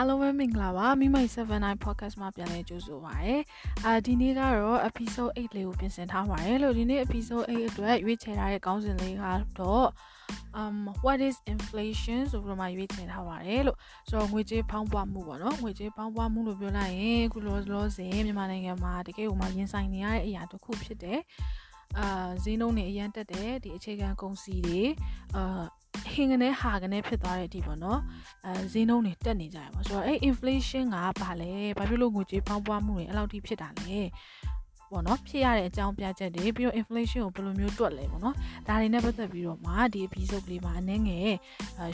အားလုံးပဲမင်္ဂလာပါမိမိုင် 79 podcast မှာပြန်လည်ကြိုဆိုပါရစေအာဒီနေ့ကတော့ episode 8လေးကိုပြင်ဆင်ထားပါတယ်လို့ဒီနေ့ episode 8အတွက်ရွေးချယ်ထားတဲ့ခေါင်းစဉ်လေးကတော့ um what is inflation ဆိုပြီးတော့မှရွေးချယ်ထားပါတယ်လို့ဆိုတော့ငွေကြေးဖောင်းပွားမှုပေါ့နော်ငွေကြေးဖောင်းပွားမှုလို့ပြောလိုက်ရင်အခုလောလောဆယ်မြန်မာနိုင်ငံမှာတကယ်ကိုမှရင်ဆိုင်နေရတဲ့အရာတစ်ခုဖြစ်တယ် အာဈေးနှုန်းတွေအရန်တက်တယ်ဒီအခြေခံကုန်စည်တွေအာဟင်းကနေဟာကနေဖြစ်သွားတဲ့အထိပေါ့နော်အဲဈေးနှုန်းတွေတက်နေကြရပါဆိုတော့အဲ inflation ကဘာလဲဘာဖြစ်လို့ငွေကြေးဖောင်းပွားမှုတွေအဲ့လောက်ထိဖြစ်တာလဲပေါ့နော်ဖြစ်ရတဲ့အကြောင်းပြချက်တွေပြီးတော့ inflation ကိုဘယ်လိုမျိုးတွက်လဲပေါ့နော်ဒါတွေနဲ့ပတ်သက်ပြီးတော့မှဒီ episode လေးမှာအနည်းငယ်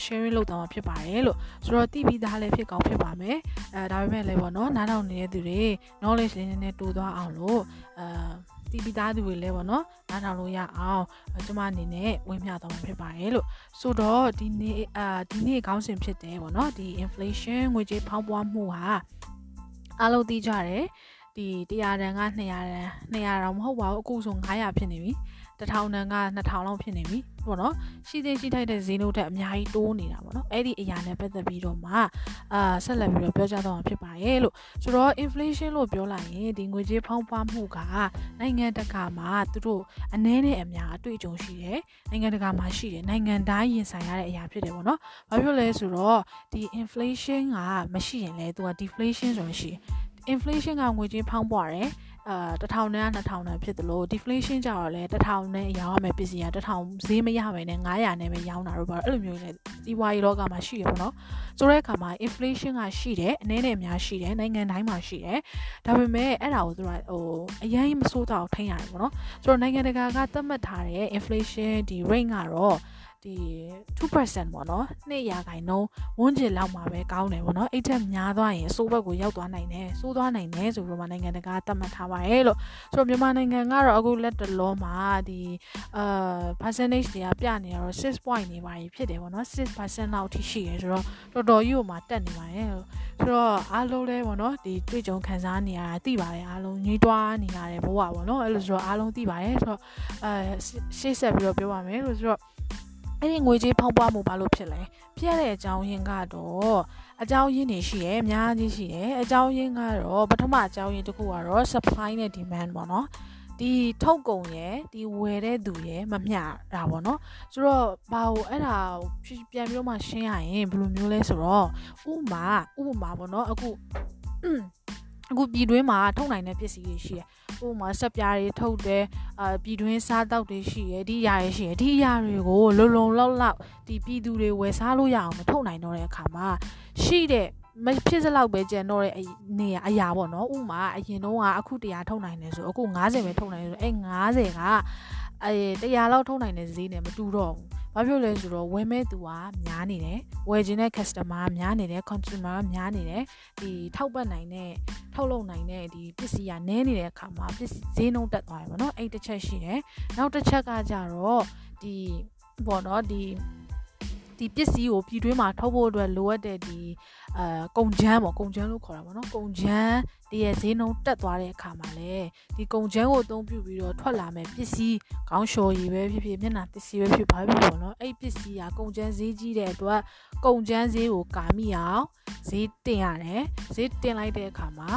sharing လုပ်သွားမှာဖြစ်ပါတယ်လို့ဆိုတော့တိပြီးသားလည်းဖြစ်ကောင်းဖြစ်ပါမယ်အဲဒါပေမဲ့လည်းပေါ့နော်နားထောင်နေတဲ့သူတွေ knowledge လေးနည်းနည်းတိုးသွားအောင်လို့အာ တီးပြီးသားသူတွေလည်းပေါ့နော်နားထောင်လို့ရအောင်ကျွန်မအနေနဲ့ဝင်ပြသွားမှာဖြစ်ပါတယ်လို့ဆိုတော့ဒီနေ့အာဒီနေ့ခေါင်းစဉ်ဖြစ်တယ်ပေါ့နော်ဒီ inflation ငွေကြေးဖောင်းပွားမှုဟာအားလုံးသိကြတယ် ဒီ100တန်က200တန်200တော့မဟုတ်ပါဘူးအခုဆို900ဖြစ်နေပြီ1000တန်က2000လောက်ဖြစ်နေပြီပေါ့နော်ရှိသေးရှိထိုက်တဲ့ဈေးနှုန်းတက်အများကြီးတိုးနေတာပေါ့နော်အဲ့ဒီအရာနဲ့ပတ်သက်ပြီးတော့မှအာဆက်လက်ပြီးတော့ပြောကြတော့မှာဖြစ်ပါရဲ့လို့ဆိုတော့ inflation လို့ပြောလိုက်ရင်ဒီငွေကြေးဖောင်းပွားမှုကနိုင်ငံတကာမှာသူတို့အနည်းနဲ့အများအတွေ့အကြုံရှိတယ်နိုင်ငံတကာမှာရှိတယ်နိုင်ငံတိုင်းရင်ဆိုင်ရတဲ့အရာဖြစ်တယ်ပေါ့နော်ဘာဖြစ်လဲဆိုတော့ဒီ inflation ကမရှိရင်လဲသူက deflation ဆိုလို့ရှိတယ် inflation ကငွေကြေးဖောင်းပွားတယ်အာ1000နဲ့2000နဲ့ဖြစ်သလို deflation ကြတော့လဲ1000နဲ့ရောင်းရမယ်ပစ္စည်းက1000ဈေးမရမယ်နဲ့900နဲ့ပဲရောင်းတာတော့ဘာအဲ့လိုမျိုးလေစီးပွားရေးလောကမှာရှိရပေါ့နော်ဆိုတဲ့အခါမှာ inflation ကရှိတယ်အနည်းနဲ့အများရှိတယ်နိုင်ငံတိုင်းမှာရှိတယ်ဒါပေမဲ့အဲ့ဒါကိုသူကဟိုအရင်မစိုးတော့ထိန်းရတယ်ပေါ့နော်ဆိုတော့နိုင်ငံတကာကသတ်မှတ်ထားတဲ့ inflation ဒီ rate ကတော့ ဒီ2%ပေါ့နော်2ရာခိုင်နှုန်းဝန်းကျင်လောက်မှာပဲကောင်းတယ်ပေါ့နော်အဲ့ထက်များသွားရင်အစိုးဘက်ကိုရောက်သွားနိုင်တယ်စိုးသွားနိုင်တယ်ဆိုပြီးတော့နိုင်ငံတကာသတ်မှတ်ထားပါရဲ့လို့ဆိုတော့မြန်မာနိုင်ငံကတော့အခုလက်တလောမှာဒီအာ percentage တွေကပြနေရတော့6 point နေပါပြီဖြစ်တယ်ပေါ့နော်6%လောက်ထိရှိရဆိုတော့တော်တော်ကြီးကိုမှတက်နေပါရဲ့ဆိုတော့အားလုံးလဲပေါ့နော်ဒီတွေ့ကြုံခံစားနေရတာသိပါတယ်အားလုံးညှိတွားနေရတယ်ဘဝပေါ့နော်အဲ့လိုဆိုတော့အားလုံးသိပါတယ်ဆိုတော့အဲရှေ့ဆက်ပြီးတော့ပြောပါမယ်လို့ဆိုတော့ အဲ့ဒီငွေကြေးဖောင်းပွားမှုဘာလို့ဖြစ်လဲဖြစ်ရတဲ့အကြောင်းရင်းကတော့အကြောင်းရင်းတွေရှိတယ်အများကြီးရှိတယ်အကြောင်းရင်းကတော့ပထမအကြောင်းရင်းတစ်ခုကတော့ supply နဲ့ demand ပေါ့နော်ဒီထုတ်ကုန်ရယ်ဒီဝယ်တဲ့သူရယ်မမျှတာပေါ့နော်ဆိုတော့ဘာလို့အဲ့ဒါပြန်ပြီးတော့မှရှင်းရရင်ဘယ်လိုမျိုးလဲဆိုတော့ဥမာဥပမာပေါ့နော်အခု အခုပြည်တွင်းမှာထုတ်နိုင်တဲ့ပစ္စည်းတွေရှိတယ်ဥပမာဆက်ပြားတွေထုတ်တယ်အာပြည်တွင်းစားတောက်တွေရှိရဒီအရာတွေရှိရဒီအရာတွေကိုလုံလုံလောက်လောက်ဒီပြည်သူတွေဝယ်စားလို့ရအောင်မထုတ်နိုင်တော့တဲ့အခါမှာရှိတဲ့မဖြစ်စလောက်ပဲကျန်တော့တဲ့နေရအရာပေါ့နော်ဥမာအရင်တော့ကအခု100ထုတ်နိုင်တယ်ဆိုအခု90ပဲထုတ်နိုင်တယ်ဆိုအဲ့90ကအဲ100လောက်ထုတ်နိုင်တဲ့ဈေးနဲ့မတူတော့ဘူးဘာဖြစ်လဲဆိုတော့ဝယ်မဲ့သူကများနေတယ်ဝယ်ခြင်းတဲ့ customer များနေတယ် consumer များနေတယ်ဒီထောက်ပံ့နိုင်တဲ့ ထုတ်လုပ်နိုင်တဲ့ဒီပစ္စည်းကနည်းနေတဲ့အခါမှာပစ္စည်းဈေးနှုန်းတက်သွားတယ်ပေါ့နော်အဲ့တစ်ချက်ရှိတယ်နောက်တစ်ချက်ကကြတော့ဒီပေါ့နော်ဒီ ဒီပစ္စည်းကိုပြည်တွင်းမှာထုတ်ဖို့အတွက်လိုအပ်တဲ့ဒီအာကုန်ချမ်းပေါ့ကုန်ချမ်းလို့ခေါ်တာပေါ့နော်ကုန်ချမ်းတည်းရဲ့ဈေးနှုန်းတက်သွားတဲ့အခါမှာလေဒီကုန်ချမ်းကိုအသုံးပြုပြီးတော့ထွက်လာမဲ့ပစ္စည်းခေါင်းလျှော်ရည်ပဲဖြစ်ဖြစ်မျက်နှာပစ္စည်းပဲဖြစ်ပါဖြစ်ပေါ့နော်အဲ့ပစ္စည်းကကုန်ချမ်းဈေးကြီးတဲ့အတွက်ကုန်ချမ်းဈေးကိုကာမိအောင်ဈေးတင်ရတယ်ဈေးတင်လိုက်တဲ့အခါမှာ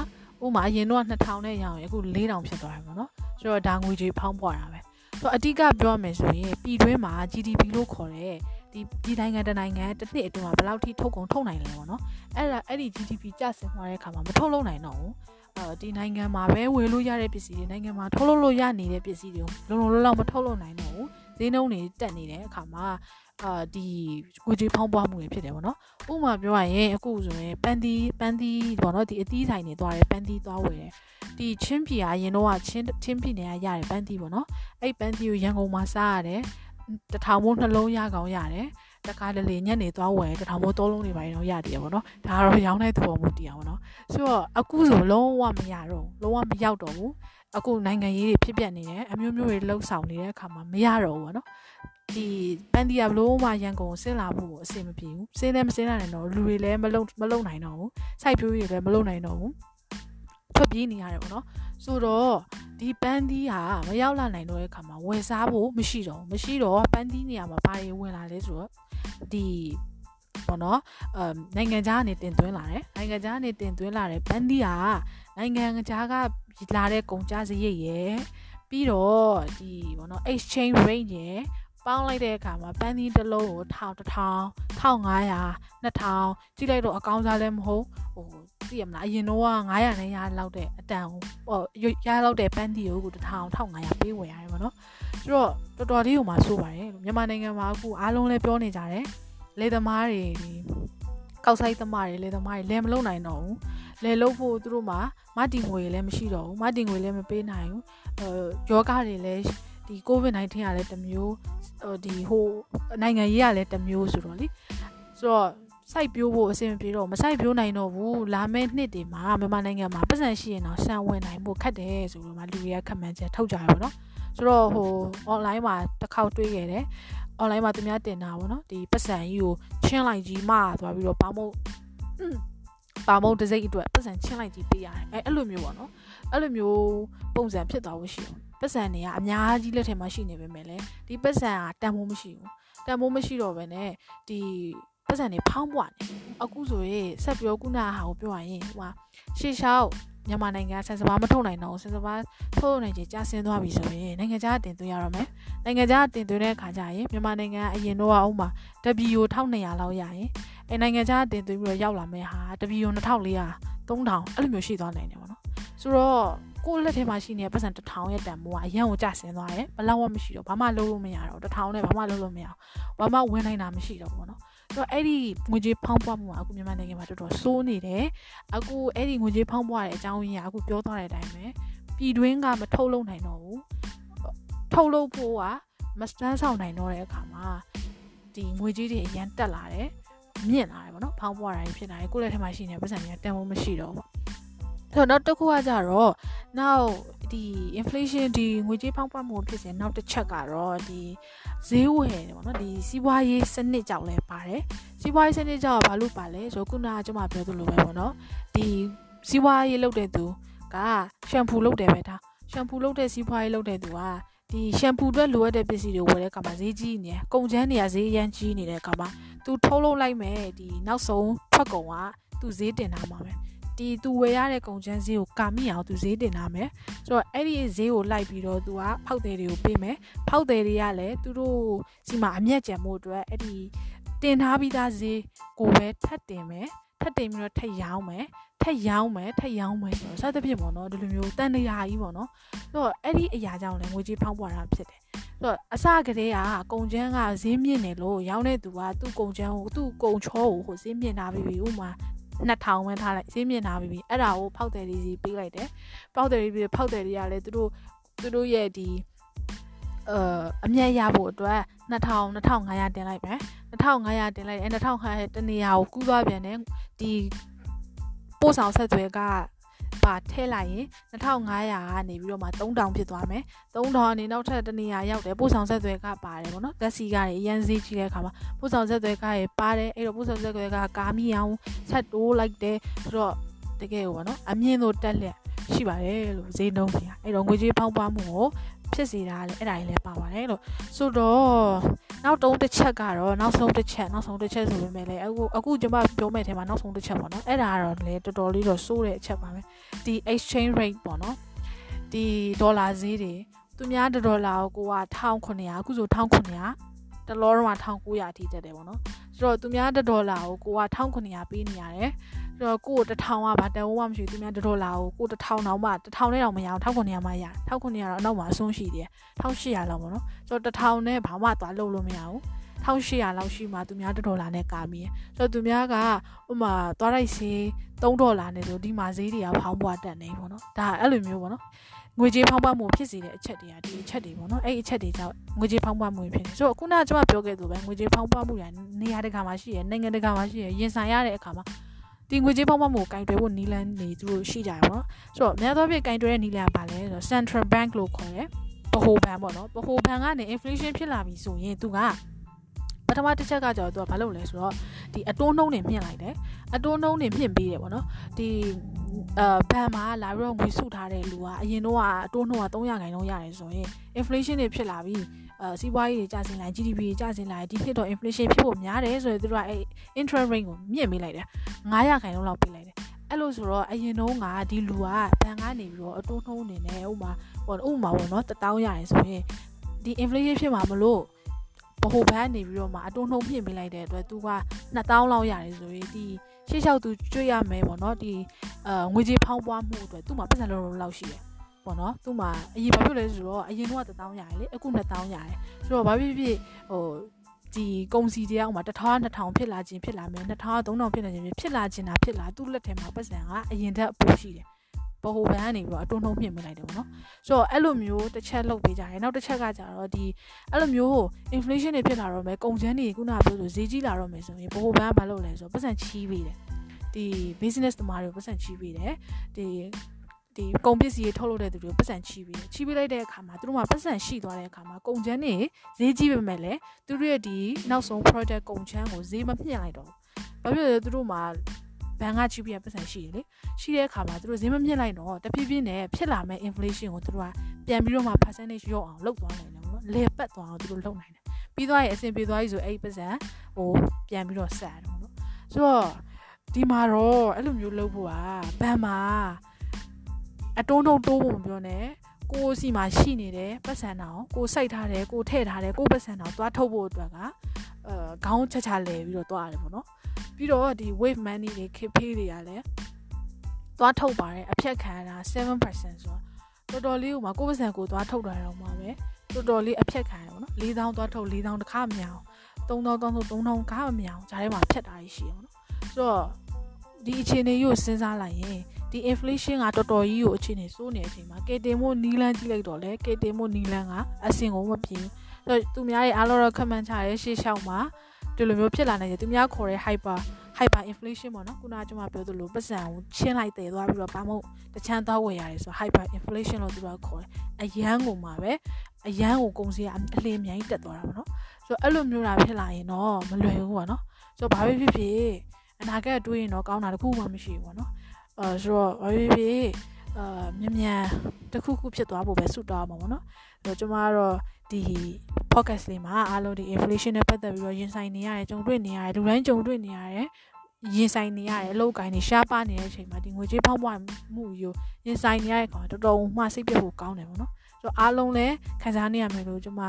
ဥမာအရင်တော့2000နဲ့ရအောင်အခု4000ဖြစ်သွားတယ်ပေါ့နော်ဆိုတော့ဒါငွေကြေးဖောင်းပွားတာပဲဆိုတော့အတိကပြောရမယ်ဆိုရင်ပြည်တွင်းမှာ GDP လို့ခေါ်တဲ့ ဒီဒီနိုင်ငံတနိုင်ငံတစ်နှစ်အတွင်းမှာဘယ်လောက်ထိထုတ်ကုန်ထုတ်နိုင်လဲပေါ့နော်အဲ့ဒါအဲ့ဒီ GDP ကျဆင်းသွားတဲ့အခါမှာမထုတ်လုပ်နိုင်တော့ဘူးအဲဒီနိုင်ငံမှာပဲဝယ်လို့ရတဲ့ပစ္စည်းတွေနိုင်ငံမှာထုတ်လုပ်လို့ရနေတဲ့ပစ္စည်းတွေကိုလုံလုံလောက်လောက်မထုတ်လုပ်နိုင်တော့ဘူးဈေးနှုန်းတွေတက်နေတဲ့အခါမှာအာဒီကိုကြီးဖောင်းပွားမှုတွေဖြစ်တယ်ပေါ့နော်ဥပမာပြောရရင်အခုဆိုရင်ပန်းသီးပန်းသီးပေါ့နော်ဒီအသီးဆိုင်တွေသွားတယ်ပန်းသီးသွားဝယ်တယ်ဒီချင်းပြည်အရင်တော့ချင်းချင်းပြည်နယ်ကရတယ်ပန်းသီးပေါ့နော်အဲ့ပန်းသီးကိုရန်ကုန်မှာစားရတယ် တထောင်မိုးနှလုံးရကောင်းရတယ်တခါလေလေညက်နေသွားဝယ်တထောင်မိုးသုံးလုံးတွေပိုင်းတော့ရတယ်ပေါ့နော်ဒါကတော့ရောင်းတဲ့သဘောမျိုးတရားပေါ့နော်ဆိုတော့အခုဆိုလုံးဝမရတော့လုံးဝမရောက်တော့ဘူးအခုနိုင်ငံရေးတွေဖြစ်ပျက်နေတယ်အမျိုးမျိုးတွေလှုပ်ဆောင်နေတဲ့အခါမှာမရတော့ဘူးပေါ့နော်ဒီပန်တီယာဘလို့မှရန်ကုန်ဆင်းလာဖို့အဆင်မပြေဘူးဆင်းလည်းမဆင်းနိုင်တော့လူတွေလည်းမလုံမလုံနိုင်တော့ဘူးစိုက်ပျိုးရေးလည်းမလုံနိုင်တော့ဘူး ထွက်ပြေးနေရတယ်ပေါ့နော်ဆိုတော့ဒီပန်းသီးဟာမရောက်လာနိုင်တော့တဲ့ခါမှာဝယ်စားဖို့မရှိတော့မရှိတော့ပန်းသီးနေရာမှာဘာတွေဝင်လာလဲဆိုတော့ဒီပေါ့နော်အမ်နိုင်ငံခြားကနေတင်သွင်းလာတယ်နိုင်ငံခြားကနေတင်သွင်းလာတဲ့ဘန်ဒီကနိုင်ငံခြားကလာတဲ့ကုန်ကြစရိတ်ရယ်ပြီးတော့ဒီပေါ့နော် exchange rate ရယ်ပေါင်းလိုက်တဲ့အခါမှာပန်းသီးတစ်လုံးကို1000 1000 1500 2000ကြည့်လိုက်တော့အကောင်းစားလည်းမဟုတ်ဟို သိရမလားအရင်တော့900နဲ့ရလောက်တဲ့အတန်ဟိုရလောက်တဲ့ပန်းသီးကို1000 1500ပေးဝယ်ရတယ်ပေါ့နော်ဆိုတော့တော်တော်လေးကိုမှဆိုပါတယ်မြန်မာနိုင်ငံမှာအခုအားလုံးလည်းပြောနေကြတယ်လေသမားတွေဒီကောက်ဆိုင်သမားတွေလေသမားတွေလဲမလုံနိုင်တော့ဘူးလဲလို့ဖို့သူတို့မှာမတင်ငွေလည်းမရှိတော့ဘူးမတင်ငွေလည်းမပေးနိုင်ဘူးအဲယောဂတွေလည်းဒီ COVID-19 ကလည်းတစ်မျိုးဒီဟိုနိုင်ငံရေးကလည်းတစ်မျိုးဆိုတော့လေဆိုတော့ စိုက်ပျိုးဖို့အဆင်မပြေတော့မစိုက်ပျိုးနိုင်တော့ဘူးလာမယ့်နှစ်တွေမှာမြန်မာနိုင်ငံမှာပတ်စံရှိရင်တော့ဆန်ဝင်နိုင်ဖို့ခက်တယ်ဆိုတော့မှလူတွေကခက်မှန်းချက်ထုတ်ကြရပါတော့ဆိုတော့ဟို online မှာတစ်ခေါက်တွေးခဲ့တယ် online မှာသူများတင်တာပေါ့နော်ဒီပတ်စံကြီးကိုချင်းလိုက်ကြီးမသွားပြီးတော့ဘာမို့ပါမုံတစ်စိတ်အတွက်ပတ်စံချင်းလိုက်ကြီးပေးရတယ်အဲအဲ့လိုမျိုးပေါ့နော်အဲ့လိုမျိုးပုံစံဖြစ်သွားလို့ရှိအောင်ပတ်စံတွေကအများကြီးလက်ထဲမှာရှိနေပေမဲ့လည်းဒီပတ်စံကတန်ဖိုးမရှိဘူးတန်ဖိုးမရှိတော့ဘဲနဲ့ဒီ ပတ်စံတွေဖောင်းပွားနေအခုဆိုရင်ဆက်ပြောခုနဟာကိုပြောရရင်ဟိုဟာရှေ့လျှောက်မြန်မာနိုင်ငံဆန်စပါးမထုတ်နိုင်တော့ဆန်စပါးထုတ်နိုင်ချေကြာဆင်းသွားပြီဆိုရင်နိုင်ငံခြားတင်သွင်းရတော့မယ်နိုင်ငံခြားတင်သွင်းတဲ့အခါကျရင်မြန်မာနိုင်ငံအရင်တော့အောင်မှာ W 1200လောက်ရရင်အဲနိုင်ငံခြားတင်သွင်းပြီးတော့ရောက်လာမယ်ဟာ W 2400 3000အဲ့လိုမျိုးရှိသွားနိုင်တယ်ပေါ့နော်ဆိုတော့ကိုယ့်လက်ထဲမှာရှိနေတဲ့ပတ်စံ1000ရဲ့တန်မိုးကအရန်ကိုကျဆင်းသွားတယ်ဘလောက်မှမရှိတော့ဘာမှလုပ်လို့မရတော့1000နဲ့ဘာမှလုပ်လို့မရအောင်ဘာမှဝင်နိုင်တာမရှိတော့ဘူးနော် တော့အဲ့ဒီငွေကြေးဖောင်းပွားမှုကအခုမြန်မာနိုင်ငံမှာတော်တော်စိုးနေတယ်အခုအဲ့ဒီငွေကြေးဖောင်းပွားတဲ့အကြောင်းရင်းကအခုပြောသွားတဲ့အတိုင်းပဲပြည်တွင်းကမထုတ်လုပ်နိုင်တော့ဘူးထုတ်လုပ်ဖို့ကမစတန်းဆောင်နိုင်တော့တဲ့အခါမှာဒီငွေကြေးတွေအရန်တက်လာတယ်မြင့်လာတယ်ပေါ့နော်ဖောင်းပွားတာဖြစ်လာတယ်ကိုယ့်လက်ထဲမှာရှိနေတဲ့ပတ်စံတွေကတန်ဖိုးမရှိတော့ဘူးဆိုတော့နောက်တစ်ခုကကြတော့ နောက်ဒီ inflation ဒီငွေကြေးဖောင်းပွားမှုဖြစ်စဉ်နောက်တစ်ချက်ကတော့ဒီဈေးဝယ်ပေါ့နော်ဒီစီးပွားရေးစနစ်ကြောင့်လည်းပါတယ်စီးပွားရေးစနစ်ကြောင့်ဘာလို့ပါလဲဆိုတော့ခုနကကျွန်မပြောသလိုပဲပေါ့နော်ဒီစီးပွားရေးလုပ်တဲ့သူကရှမ်ပူလုပ်တယ်ပဲဒါရှမ်ပူလုပ်တဲ့စီးပွားရေးလုပ်တဲ့သူကဒီရှမ်ပူအတွက်လိုအပ်တဲ့ပစ္စည်းတွေဝယ်တဲ့အခါမှာဈေးကြီးနေတယ်။ကုန်ချမ်းတွေကဈေးအရန်ကြီးနေတဲ့အခါမှာသူထုတ်လုပ်လိုက်မယ်ဒီနောက်ဆုံးထွက်ကုန်ကသူဈေးတင်တာမှာပဲ။ ဒီသူဝယ်ရတဲ့ကုန်ချမ်းဈေးကိုကာမိအောင်သူဈေးတင်လာမယ်ဆိုတော့အဲ့ဒီဈေးကိုလိုက်ပြီးတော့သူကဖောက်တယ်တွေကိုပေးမယ်ဖောက်တယ်တွေကလည်းသူတို့စီမှာအမျက်ကြံမှုအတွက်အဲ့ဒီတင်ထားပြီးသားဈေးကိုပဲထပ်တင်မယ်ထပ်တင်ပြီးတော့ထပ်ရောင်းမယ်ထက်ရောင်းမယ်ထက်ရောင်းမယ်ဆိုတော့စသဖြင့်ပေါ့နော်ဒီလိုမျိုးတန်တရာကြီးပေါ့နော်ဆိုတော့အဲ့ဒီအရာကြောင့်လည်းငွေကြေးဖောင်းပွားတာဖြစ်တယ်ဆိုတော့အစကတည်းကကုံချမ်းကဈေးမြင့်နေလို့ရောင်းတဲ့သူကသူ့ကုံချမ်းကိုသူ့ကုံချောကိုဟိုဈေးမြင့်ထားပြီးပြီဥမာ 2000ဝန်းထားလိုက်ဈေးမြင့်ထားပြီးပြီအဲ့ဒါကိုဖောက်တယ်လေးစီပေးလိုက်တယ်ဖောက်တယ်လေးပြီးဖောက်တယ်လေးကလည်းသူတို့သူတို့ရဲ့ဒီအာအမြတ်ရဖို့အတွက်2000 2500တင်လိုက်မယ်2500တင်လိုက်အဲ2500တနေရာကိုကူးသွားပြန်တယ်ဒီပို့ဆောင်ဆက်သွယ်က ပါထဲလိုက်ရင်2500ကနေပြီးတော့မှ3000ဖြစ်သွားမယ်3000အနေနောက်ထပ်တနေရာရောက်တယ်ပို့ဆောင်ဆက်သွယ်ကပါတယ်ပေါ့နော်တက်စီကနေအရန်ဈေးကြီးတဲ့အခါမှာပို့ဆောင်ဆက်သွယ်ကရပါတယ်အဲ့တော့ပို့ဆောင်ဆက်သွယ်ကကာမီအောင်ဆက်တိုးလိုက်တယ်ဆိုတော့တကယ်ကိုပေါ့နော်အမြင့်တို့တက်လက်ရှိပါတယ်လို့ဈေးနှုန်းတွေကအဲ့တော့ငွေကြေးဖောင်းပွားမှုကိုဖြစ်စေတာလည်းအဲ့ဒါကြီးလည်းပါပါတယ်လို့ဆိုတော့ နောက်တုံးတစ်ချက်ကတော့နောက်ဆုံးတစ်ချက်နောက်ဆုံးတစ်ချက်ဆိုပေမဲ့လည်းအခုအခုကျွန်မပြောမဲ့ထဲမှာနောက်ဆုံးတစ်ချက်ပေါ့နော်အဲ့ဒါကတော့လည်းတော်တော်လေးတော့စိုးတဲ့အချက်ပါပဲဒီ exchange rate ပေါ့နော်ဒီဒေါ်လာဈေးတွေသူများဒေါ်လာကိုက1900အခုဆို1900တလောတော့1900အထိတက်တယ်ပေါ့နော်ဆိုတော့သူများဒေါ်လာကိုကိုက1900ပေးနေရတယ် ဆိုတော့ကိုကို1000ကဘာတန်ဝမှမရှိဘူးသူများဒေါ်လာကိုကို1000တောင်မှ1000နဲ့တောင်မရအောင်1900မှရ1900တော့အနောက်မှာအဆုံးရှိတယ်1800လောက်ပေါ့နော်ဆိုတော့1000နဲ့ဘာမှသွားလုပ်လို့မရဘူး1800လောက်ရှိမှသူများဒေါ်လာနဲ့ကာမီးဆိုတော့သူများကဥမာသွားလိုက်စေး3ဒေါ်လာနဲ့ဆိုဒီမှာဈေးတွေကဖောင်းပွားတက်နေပေါ့နော်ဒါအဲ့လိုမျိုးပေါ့နော်ငွေကြေးဖောင်းပွားမှုဖြစ်စေတဲ့အချက်တွေကဒီအချက်တွေပေါ့နော်အဲ့ဒီအချက်တွေကြောင့်ငွေကြေးဖောင်းပွားမှုဖြစ်နေဆိုတော့ခုနကကျွန်မပြောခဲ့သလိုပဲငွေကြေးဖောင်းပွားမှုတွေနေရာတကာမှာရှိရနိုင်ငံတကာမှာရှိရရင်ဆိုင်ရတဲ့အခါမှာ ဒီငွေကြေးဖောင်းပွားမှုကိုကင်တွယ်ဖို့နီလန်းနေသူတို့ရှိကြရပါတော့ဆိုတော့အများသောဖြင့်ကင်တွယ်တဲ့နီလန်းကပါလဲဆိုတော့ Central Bank လို့ခေါ်တယ်ဗဟိုဘဏ်ပေါ့နော်ဗဟိုဘဏ်ကနေ inflation ဖြစ်လာပြီဆိုရင်သူကပထမတစ်ချက်ကကြောတော့သူကဘာလုပ်လဲဆိုတော့ဒီအတိုးနှုံးတွေမြင့်လိုက်တယ်အတိုးနှုံးတွေမြင့်ပေးတယ်ပေါ့နော်ဒီအာဘဏ်မှာလာပြီးတော့ငွေစုထားတဲ့လူကအရင်တော့အတိုးနှုံးက300ခိုင်နှုန်းရတယ်ဆိုရင် inflation တွေဖြစ်လာပြီ အဲစီးပွားရေးတွေကျဆင်းလာ GDP တွေကျဆင်းလာဒီဖြစ်တော့ inflation ဖြစ်ဖို့များတယ်ဆိုရင်သူတို့ကအဲ interest rate ကိုမြင့်ပေးလိုက်တယ်900ခိုင်နှုန်းလောက်ပေးလိုက်တယ်အဲ့လိုဆိုတော့အရင်တုန်းကဒီလူကဘဏ်ကနေပြီးတော့အတိုးနှုံးနေတယ်ဥမာဟိုဥမာပေါ့နော်1000ရတယ်ဆိုရင်ဒီ inflation ဖြစ်မှာမလို့ဘဟုဘန်းနေပြီးတော့မှအတိုးနှုံးပြင်ပေးလိုက်တဲ့အတွက်သူက2000လောက်ရတယ်ဆိုရင်ဒီရှေ့လျှောက်သူကျွေးရမယ်ပေါ့နော်ဒီအဲငွေကြေးဖောင်းပွားမှုအတွက်သူ့မှာပတ်စံလုံးလုံးလောက်ရှိတယ် ပေါ့နော်သူ့မှာအရင်ဘာဖြစ်လဲဆိုတော့အရင်တော့1000ရတယ်လေအခု2000ရတယ်ဆိုတော့ဘာဖြစ်ဖြစ်ဟိုဒီကုန်စီတရားဥမာ1000 2000ဖြစ်လာခြင်းဖြစ်လာမယ်2000 3000ဖြစ်လာခြင်းဖြစ်လာခြင်းတာဖြစ်လာသူ့လက်ထဲမှာပတ်စံကအရင်ထက်ပိုရှိတယ်ဘဟိုဘန်ကနေပြီးတော့အတွန်းနှုံးပြင်ပေးလိုက်တယ်ပေါ့နော်ဆိုတော့အဲ့လိုမျိုးတစ်ချက်လုပ်ပေးကြတယ်နောက်တစ်ချက်ကကြတော့ဒီအဲ့လိုမျိုး inflation တွေဖြစ်လာတော့မယ်ကုန်ချမ်းတွေခုနကပြောဆိုဈေးကြီးလာတော့မယ်ဆိုရင်ဘဟိုဘန်ကမလုပ်လဲဆိုတော့ပတ်စံချီးပေးတယ်ဒီ business သမားတွေကိုပတ်စံချီးပေးတယ်ဒီ ဒီကုန်ပစ္စည်းတွေထုတ်လုပ်တဲ့သူတွေကိုပတ်စံချီးပေးတယ်ချီးပေးလိုက်တဲ့အခါမှာသူတို့မှာပတ်စံရှိသွားတဲ့အခါမှာကုန်ချမ်းတွေဈေးကြီးပေမဲ့လည်းသူတို့ရဲ့ဒီနောက်ဆုံး project ကုန်ချမ်းကိုဈေးမမျှလိုက်တော့ဘူးဘာဖြစ်လဲသူတို့မှာဘန်ကချီးပေးရပတ်စံရှိတယ်လေရှိတဲ့အခါမှာသူတို့ဈေးမမြင့်လိုက်တော့တဖြည်းဖြည်းနဲ့ဖြစ်လာမဲ့ inflation ကိုသူတို့ကပြန်ပြီးတော့မှ percentage ရော့အောင်လုပ်သွားနိုင်တယ်ပေါ့နော်လေပတ်သွားအောင်သူတို့လုပ်နိုင်တယ်ပြီးသွားရင်အဆင်ပြေသွားပြီဆိုအဲ့ဒီပတ်စံဟိုပြန်ပြီးတော့ဆက်တယ်ပေါ့နော်ဆိုတော့ဒီမှာတော့အဲ့လိုမျိုးလုပ်ဖို့ကဘန်မှာ အတုံးတုံးတိုးဖို့မပြောနဲ့ကိုစီမှာရှိနေတယ်ပတ်စံတောင်ကိုစိုက်ထားတယ်ကိုထည့်ထားတယ်ကိုပတ်စံတောင်သွားထုတ်ဖို့အတွက်ကအဲခေါင်းချက်ချလဲပြီးတော့သွားရတယ်ပေါ့နော်ပြီးတော့ဒီ wave money တွေ KP တွေကလည်းသွားထုတ်ပါတယ်အဖြတ်ခံရတာ7%ဆိုတော့တော်တော်လေးကိုမှကိုပတ်စံကိုသွားထုတ်တာတော့မှာပဲတော်တော်လေးအဖြတ်ခံရပါတော့4000သွားထုတ်4000တခါမမြောင်3000 3000 3000ခါမမြောင်ဂျားထဲမှာဖြတ်တာရှိရပါတော့ဆိုတော့ဒီအခြေအနေကိုစဉ်းစားလိုက်ရင် ဒီ inflation ကတော်တော်ကြီးကိုအခြေအနေစိုးနေတဲ့အချိန်မှာကေတင်မို့နီလန်းကြည့်လိုက်တော့လေကေတင်မို့နီလန်းကအစင်ကိုမပြေဘူးဆိုတော့သူများရဲ့အားလုံးတော့ခက်မှန်းချရဲရှေ့လျှောက်မှာဒီလိုမျိုးဖြစ်လာနိုင်တယ်သူများခေါ်တဲ့ hyper hyper inflation ပေါ့နော်ခုနကကျွန်မပြောသလိုပတ်စံကိုချင်းလိုက်တည်သွားပြီးတော့ဘာမှတချမ်းသွားဝယ်ရတယ်ဆို hyper inflation လို့သူတို့ခေါ်တယ်အရန်ကိုမှာပဲအရန်ကိုကုန်စည်အလင်းမြိုင်းတက်သွားတာပေါ့နော်ဆိုတော့အဲ့လိုမျိုးတာဖြစ်လာရင်တော့မလွယ်ဘူးပေါ့နော်ဆိုတော့ဘာဖြစ်ဖြစ်အနာဂတ်တွေးရင်တော့ကောင်းတာတခုမှမရှိဘူးပေါ့နော် အဲဆိုတော့ဘာဖြစ်ဖြစ်အာမြန်မြန်တခုခုဖြစ်သွားဖို့ပဲဆုတောင်းမှာပေါ့နော်အဲ့တော့ကျွန်မကတော့ဒီ podcast လေးမှာအားလုံးဒီ inflation နဲ့ပတ်သက်ပြီးတော့ရင်ဆိုင်နေရတယ်ကြုံတွေ့နေရတယ်လူတိုင်းကြုံတွေ့နေရတယ် ရင်ဆိုင်နေရတယ်အလုပ်ကိုင်းနေရှားပါနေတဲ့အချိန်မှာဒီငွေကြေးဖောက်ပွားမှုကိုရင်ဆိုင်နေရတဲ့ကောင်တော်တော်မှစိတ်ပြတ်ဖို့ကောင်းတယ်ပေါ့နော်ကျွန်တော်အားလုံးလည်းခံစားနေရမယ်လို့ကျွန်မ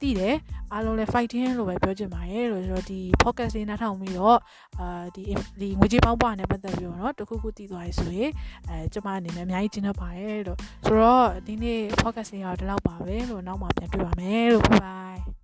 သိတယ်အားလုံးလည်း fighting လို့ပဲပြောချင်ပါတယ်လို့ကျွန်တော်ဒီ podcast လေးနားထောင်ပြီးတော့အာဒီဒီငွေကြေးဖောက်ပွားနဲ့ပတ်သက်ပြီးတော့เนาะတခုခုတည်သွားပြီဆိုရင်အဲကျွန်မအနေနဲ့အများကြီးကျင်းတော့ပါတယ်လို့ဆိုတော့ဒီနေ့ podcast လေးကတော့ဒီလောက်ပါပဲလို့နောက်မှပြန်တွေ့ပါမယ်လို့ bye bye